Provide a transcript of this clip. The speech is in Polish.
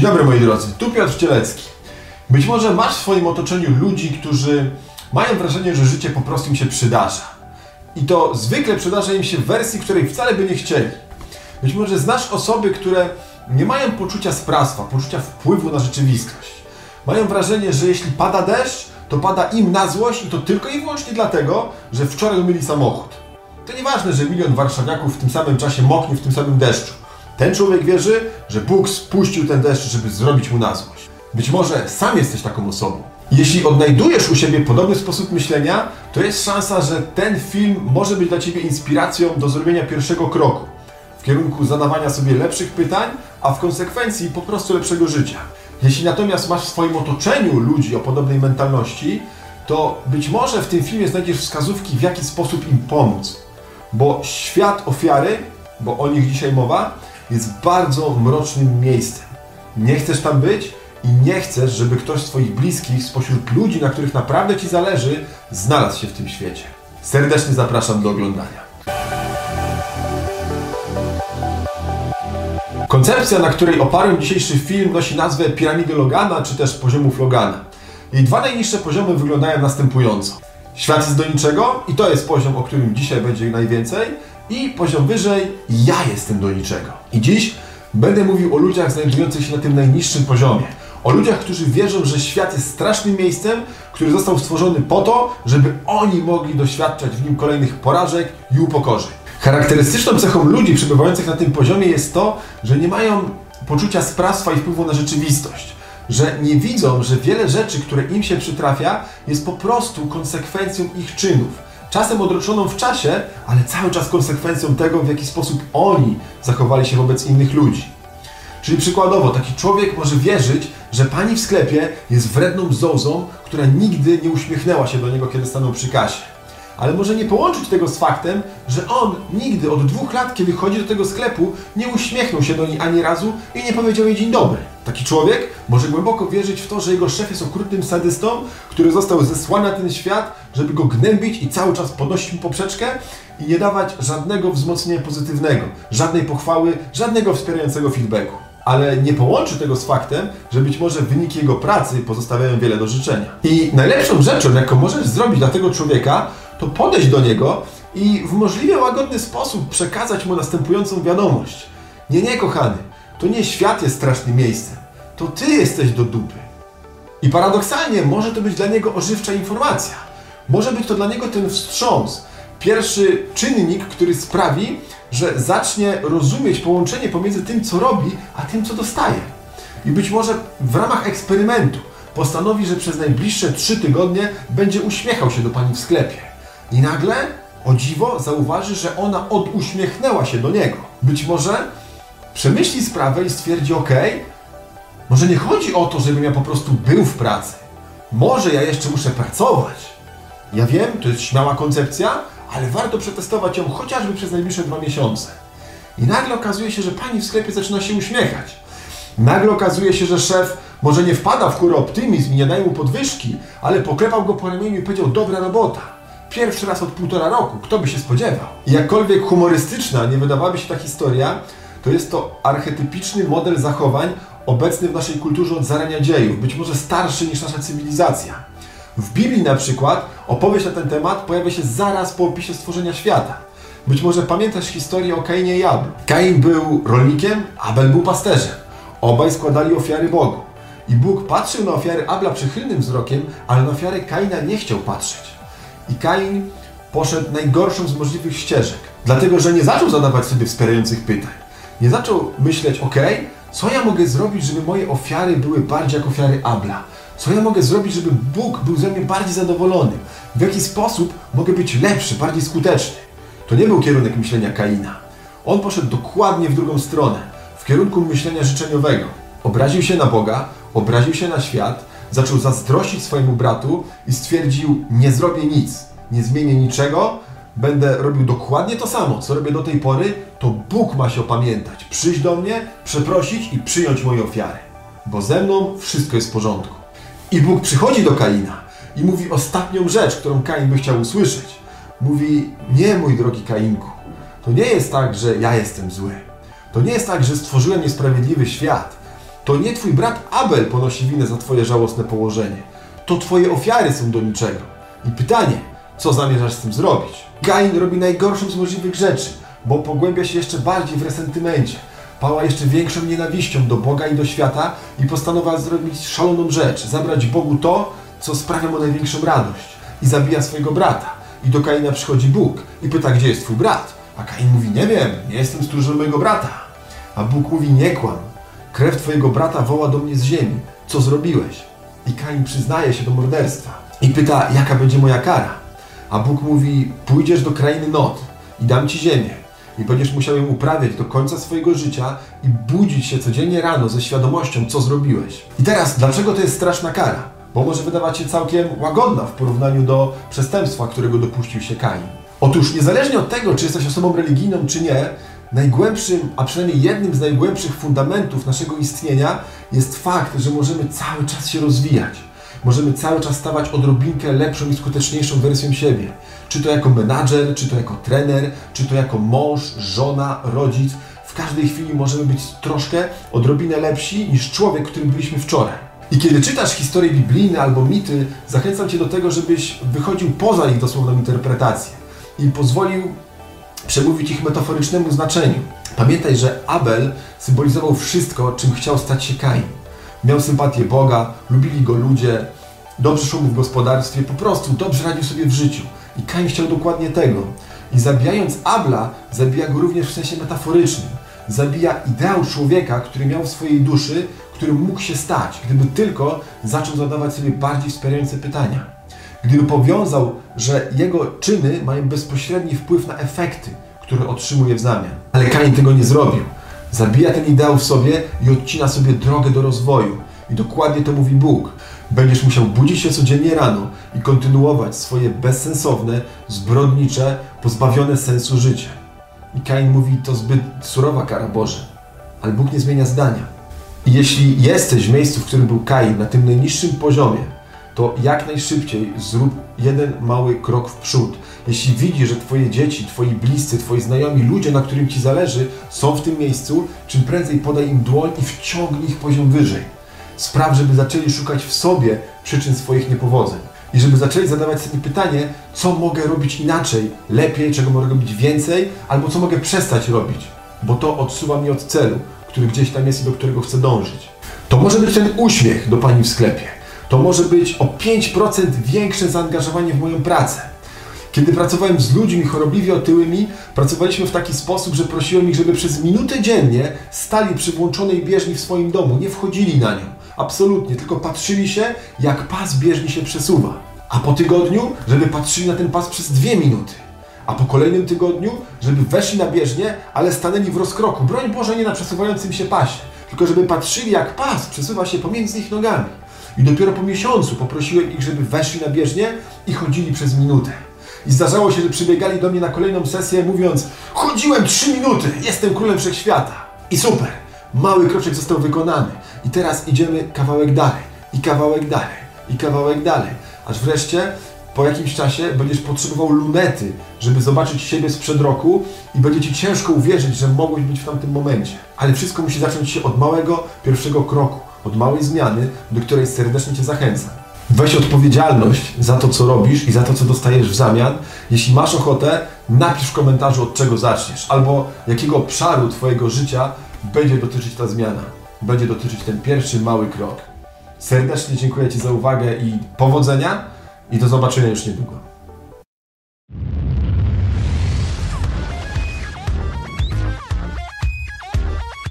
Dzień dobry moi drodzy, tu Piotr Cielecki. Być może masz w swoim otoczeniu ludzi, którzy mają wrażenie, że życie po prostu im się przydarza. I to zwykle przydarza im się w wersji, której wcale by nie chcieli. Być może znasz osoby, które nie mają poczucia sprawstwa, poczucia wpływu na rzeczywistość. Mają wrażenie, że jeśli pada deszcz, to pada im na złość i to tylko i wyłącznie dlatego, że wczoraj umyli samochód. To nieważne, że milion warszawiaków w tym samym czasie moknie w tym samym deszczu. Ten człowiek wierzy, że Bóg spuścił ten deszcz, żeby zrobić mu na złość. Być może sam jesteś taką osobą. Jeśli odnajdujesz u siebie podobny sposób myślenia, to jest szansa, że ten film może być dla Ciebie inspiracją do zrobienia pierwszego kroku w kierunku zadawania sobie lepszych pytań, a w konsekwencji po prostu lepszego życia. Jeśli natomiast masz w swoim otoczeniu ludzi o podobnej mentalności, to być może w tym filmie znajdziesz wskazówki, w jaki sposób im pomóc. Bo świat ofiary, bo o nich dzisiaj mowa, jest bardzo mrocznym miejscem. Nie chcesz tam być i nie chcesz, żeby ktoś z Twoich bliskich, spośród ludzi, na których naprawdę Ci zależy, znalazł się w tym świecie. Serdecznie zapraszam do oglądania. Koncepcja, na której oparłem dzisiejszy film, nosi nazwę piramidy Logana, czy też poziomów Logana. Jej dwa najniższe poziomy wyglądają następująco. Świat jest do niczego i to jest poziom, o którym dzisiaj będzie najwięcej. I poziom wyżej, ja jestem do niczego. I dziś będę mówił o ludziach znajdujących się na tym najniższym poziomie. O ludziach, którzy wierzą, że świat jest strasznym miejscem, który został stworzony po to, żeby oni mogli doświadczać w nim kolejnych porażek i upokorzeń. Charakterystyczną cechą ludzi przebywających na tym poziomie jest to, że nie mają poczucia sprawstwa i wpływu na rzeczywistość. Że nie widzą, że wiele rzeczy, które im się przytrafia, jest po prostu konsekwencją ich czynów. Czasem odroczoną w czasie, ale cały czas konsekwencją tego, w jaki sposób oni zachowali się wobec innych ludzi. Czyli przykładowo, taki człowiek może wierzyć, że pani w sklepie jest wredną zozą, która nigdy nie uśmiechnęła się do niego, kiedy stanął przy kasie ale może nie połączyć tego z faktem, że on nigdy od dwóch lat, kiedy chodzi do tego sklepu, nie uśmiechnął się do niej ani razu i nie powiedział jej dzień dobry. Taki człowiek może głęboko wierzyć w to, że jego szef jest okrutnym sadystą, który został zesłany na ten świat, żeby go gnębić i cały czas podnosić mu poprzeczkę i nie dawać żadnego wzmocnienia pozytywnego, żadnej pochwały, żadnego wspierającego feedbacku ale nie połączy tego z faktem, że być może wyniki jego pracy pozostawiają wiele do życzenia. I najlepszą rzeczą, jaką możesz zrobić dla tego człowieka, to podejść do niego i w możliwie łagodny sposób przekazać mu następującą wiadomość. Nie, nie, kochany, to nie świat jest strasznym miejscem, to ty jesteś do dupy. I paradoksalnie może to być dla niego ożywcza informacja. Może być to dla niego ten wstrząs, pierwszy czynnik, który sprawi, że zacznie rozumieć połączenie pomiędzy tym, co robi, a tym, co dostaje. I być może w ramach eksperymentu postanowi, że przez najbliższe trzy tygodnie będzie uśmiechał się do pani w sklepie. I nagle, o dziwo, zauważy, że ona oduśmiechnęła się do niego. Być może przemyśli sprawę i stwierdzi, ok, może nie chodzi o to, żebym ja po prostu był w pracy. Może ja jeszcze muszę pracować. Ja wiem, to jest śmiała koncepcja, ale warto przetestować ją chociażby przez najbliższe dwa miesiące. I nagle okazuje się, że pani w sklepie zaczyna się uśmiechać. Nagle okazuje się, że szef może nie wpada w kurę optymizm i nie daje mu podwyżki, ale poklepał go po ramieniu i powiedział dobra robota. Pierwszy raz od półtora roku, kto by się spodziewał? I jakkolwiek humorystyczna nie wydawałaby się ta historia, to jest to archetypiczny model zachowań obecny w naszej kulturze od zarania dziejów, być może starszy niż nasza cywilizacja. W Biblii na przykład opowieść na ten temat pojawia się zaraz po opisie stworzenia świata. Być może pamiętasz historię o Kainie i Ablu. Kain był rolnikiem, Abel był pasterzem. Obaj składali ofiary Bogu. I Bóg patrzył na ofiary Abla przychylnym wzrokiem, ale na ofiary Kaina nie chciał patrzeć. I Kain poszedł najgorszą z możliwych ścieżek, dlatego że nie zaczął zadawać sobie wspierających pytań. Nie zaczął myśleć, ok, co ja mogę zrobić, żeby moje ofiary były bardziej jak ofiary Abla? Co ja mogę zrobić, żeby Bóg był ze mnie bardziej zadowolony? W jaki sposób mogę być lepszy, bardziej skuteczny? To nie był kierunek myślenia Kaina. On poszedł dokładnie w drugą stronę, w kierunku myślenia życzeniowego. Obraził się na Boga, obraził się na świat, zaczął zazdrościć swojemu bratu i stwierdził: Nie zrobię nic, nie zmienię niczego, będę robił dokładnie to samo, co robię do tej pory, to Bóg ma się opamiętać, przyjść do mnie, przeprosić i przyjąć moje ofiary, bo ze mną wszystko jest w porządku. I Bóg przychodzi do Kaina i mówi ostatnią rzecz, którą Kain by chciał usłyszeć. Mówi: Nie, mój drogi Kainku, to nie jest tak, że ja jestem zły. To nie jest tak, że stworzyłem niesprawiedliwy świat To nie twój brat Abel ponosi winę za twoje żałosne położenie. To twoje ofiary są do niczego. I pytanie, co zamierzasz z tym zrobić? Kain robi najgorszą z możliwych rzeczy, bo pogłębia się jeszcze bardziej w resentymencie. Pała jeszcze większą nienawiścią do Boga i do świata i postanowiła zrobić szaloną rzecz, zabrać Bogu to, co sprawia mu największą radość. I zabija swojego brata. I do Kaina przychodzi Bóg i pyta, gdzie jest twój brat? A Kain mówi, nie wiem, nie jestem stróżem mojego brata. A Bóg mówi, nie kłam. Krew twojego brata woła do mnie z ziemi. Co zrobiłeś? I Kain przyznaje się do morderstwa. I pyta, jaka będzie moja kara? A Bóg mówi, pójdziesz do krainy Nod i dam ci ziemię. I będziesz musiał ją uprawiać do końca swojego życia i budzić się codziennie rano ze świadomością, co zrobiłeś. I teraz, dlaczego to jest straszna kara? Bo może wydawać się całkiem łagodna w porównaniu do przestępstwa, którego dopuścił się Kain. Otóż, niezależnie od tego, czy jesteś osobą religijną, czy nie, najgłębszym, a przynajmniej jednym z najgłębszych fundamentów naszego istnienia jest fakt, że możemy cały czas się rozwijać. Możemy cały czas stawać odrobinkę lepszą i skuteczniejszą wersją siebie. Czy to jako menadżer, czy to jako trener, czy to jako mąż, żona, rodzic. W każdej chwili możemy być troszkę, odrobinę lepsi niż człowiek, którym byliśmy wczoraj. I kiedy czytasz historie biblijne albo mity, zachęcam Cię do tego, żebyś wychodził poza ich dosłowną interpretację i pozwolił przemówić ich metaforycznemu znaczeniu. Pamiętaj, że Abel symbolizował wszystko, czym chciał stać się Kain. Miał sympatię Boga, lubili go ludzie, dobrze szło mu w gospodarstwie, po prostu dobrze radził sobie w życiu. I Kain chciał dokładnie tego. I zabijając Abla, zabija go również w sensie metaforycznym. Zabija ideał człowieka, który miał w swojej duszy, którym mógł się stać, gdyby tylko zaczął zadawać sobie bardziej wspierające pytania. Gdyby powiązał, że jego czyny mają bezpośredni wpływ na efekty, które otrzymuje w zamian. Ale Kain tego nie zrobił. Zabija ten ideał w sobie i odcina sobie drogę do rozwoju. I dokładnie to mówi Bóg. Będziesz musiał budzić się codziennie rano i kontynuować swoje bezsensowne, zbrodnicze, pozbawione sensu życie. I Kain mówi, to zbyt surowa kara Boże. Ale Bóg nie zmienia zdania. I jeśli jesteś w miejscu, w którym był Kain, na tym najniższym poziomie, to jak najszybciej zrób jeden mały krok w przód. Jeśli widzisz, że Twoje dzieci, Twoi bliscy, Twoi znajomi, ludzie, na którym Ci zależy, są w tym miejscu, czym prędzej podaj im dłoń i wciągnij ich poziom wyżej. Spraw, żeby zaczęli szukać w sobie przyczyn swoich niepowodzeń. I żeby zaczęli zadawać sobie pytanie, co mogę robić inaczej, lepiej, czego mogę robić więcej, albo co mogę przestać robić, bo to odsuwa mnie od celu, który gdzieś tam jest i do którego chcę dążyć. To może być ten uśmiech do pani w sklepie. To może być o 5% większe zaangażowanie w moją pracę. Kiedy pracowałem z ludźmi chorobliwie otyłymi, pracowaliśmy w taki sposób, że prosiłem ich, żeby przez minutę dziennie stali przy włączonej bieżni w swoim domu, nie wchodzili na nią. Absolutnie, tylko patrzyli się, jak pas bieżni się przesuwa. A po tygodniu, żeby patrzyli na ten pas przez dwie minuty. A po kolejnym tygodniu, żeby weszli na bieżnię, ale stanęli w rozkroku. Broń Boże, nie na przesuwającym się pasie, tylko żeby patrzyli, jak pas przesuwa się pomiędzy ich nogami. I dopiero po miesiącu poprosiłem ich, żeby weszli na bieżnię i chodzili przez minutę. I zdarzało się, że przybiegali do mnie na kolejną sesję, mówiąc: Chodziłem trzy minuty, jestem królem wszechświata. I super, mały kroczek został wykonany. I teraz idziemy kawałek dalej, i kawałek dalej, i kawałek dalej. Aż wreszcie po jakimś czasie będziesz potrzebował lunety, żeby zobaczyć siebie sprzed roku i będzie ci ciężko uwierzyć, że mogłeś być w tamtym momencie. Ale wszystko musi zacząć się od małego, pierwszego kroku, od małej zmiany, do której serdecznie Cię zachęcam. Weź odpowiedzialność za to, co robisz i za to, co dostajesz w zamian. Jeśli masz ochotę, napisz w komentarzu, od czego zaczniesz, albo jakiego obszaru Twojego życia będzie dotyczyć ta zmiana. Będzie dotyczyć ten pierwszy mały krok. Serdecznie dziękuję Ci za uwagę i powodzenia i do zobaczenia już niedługo.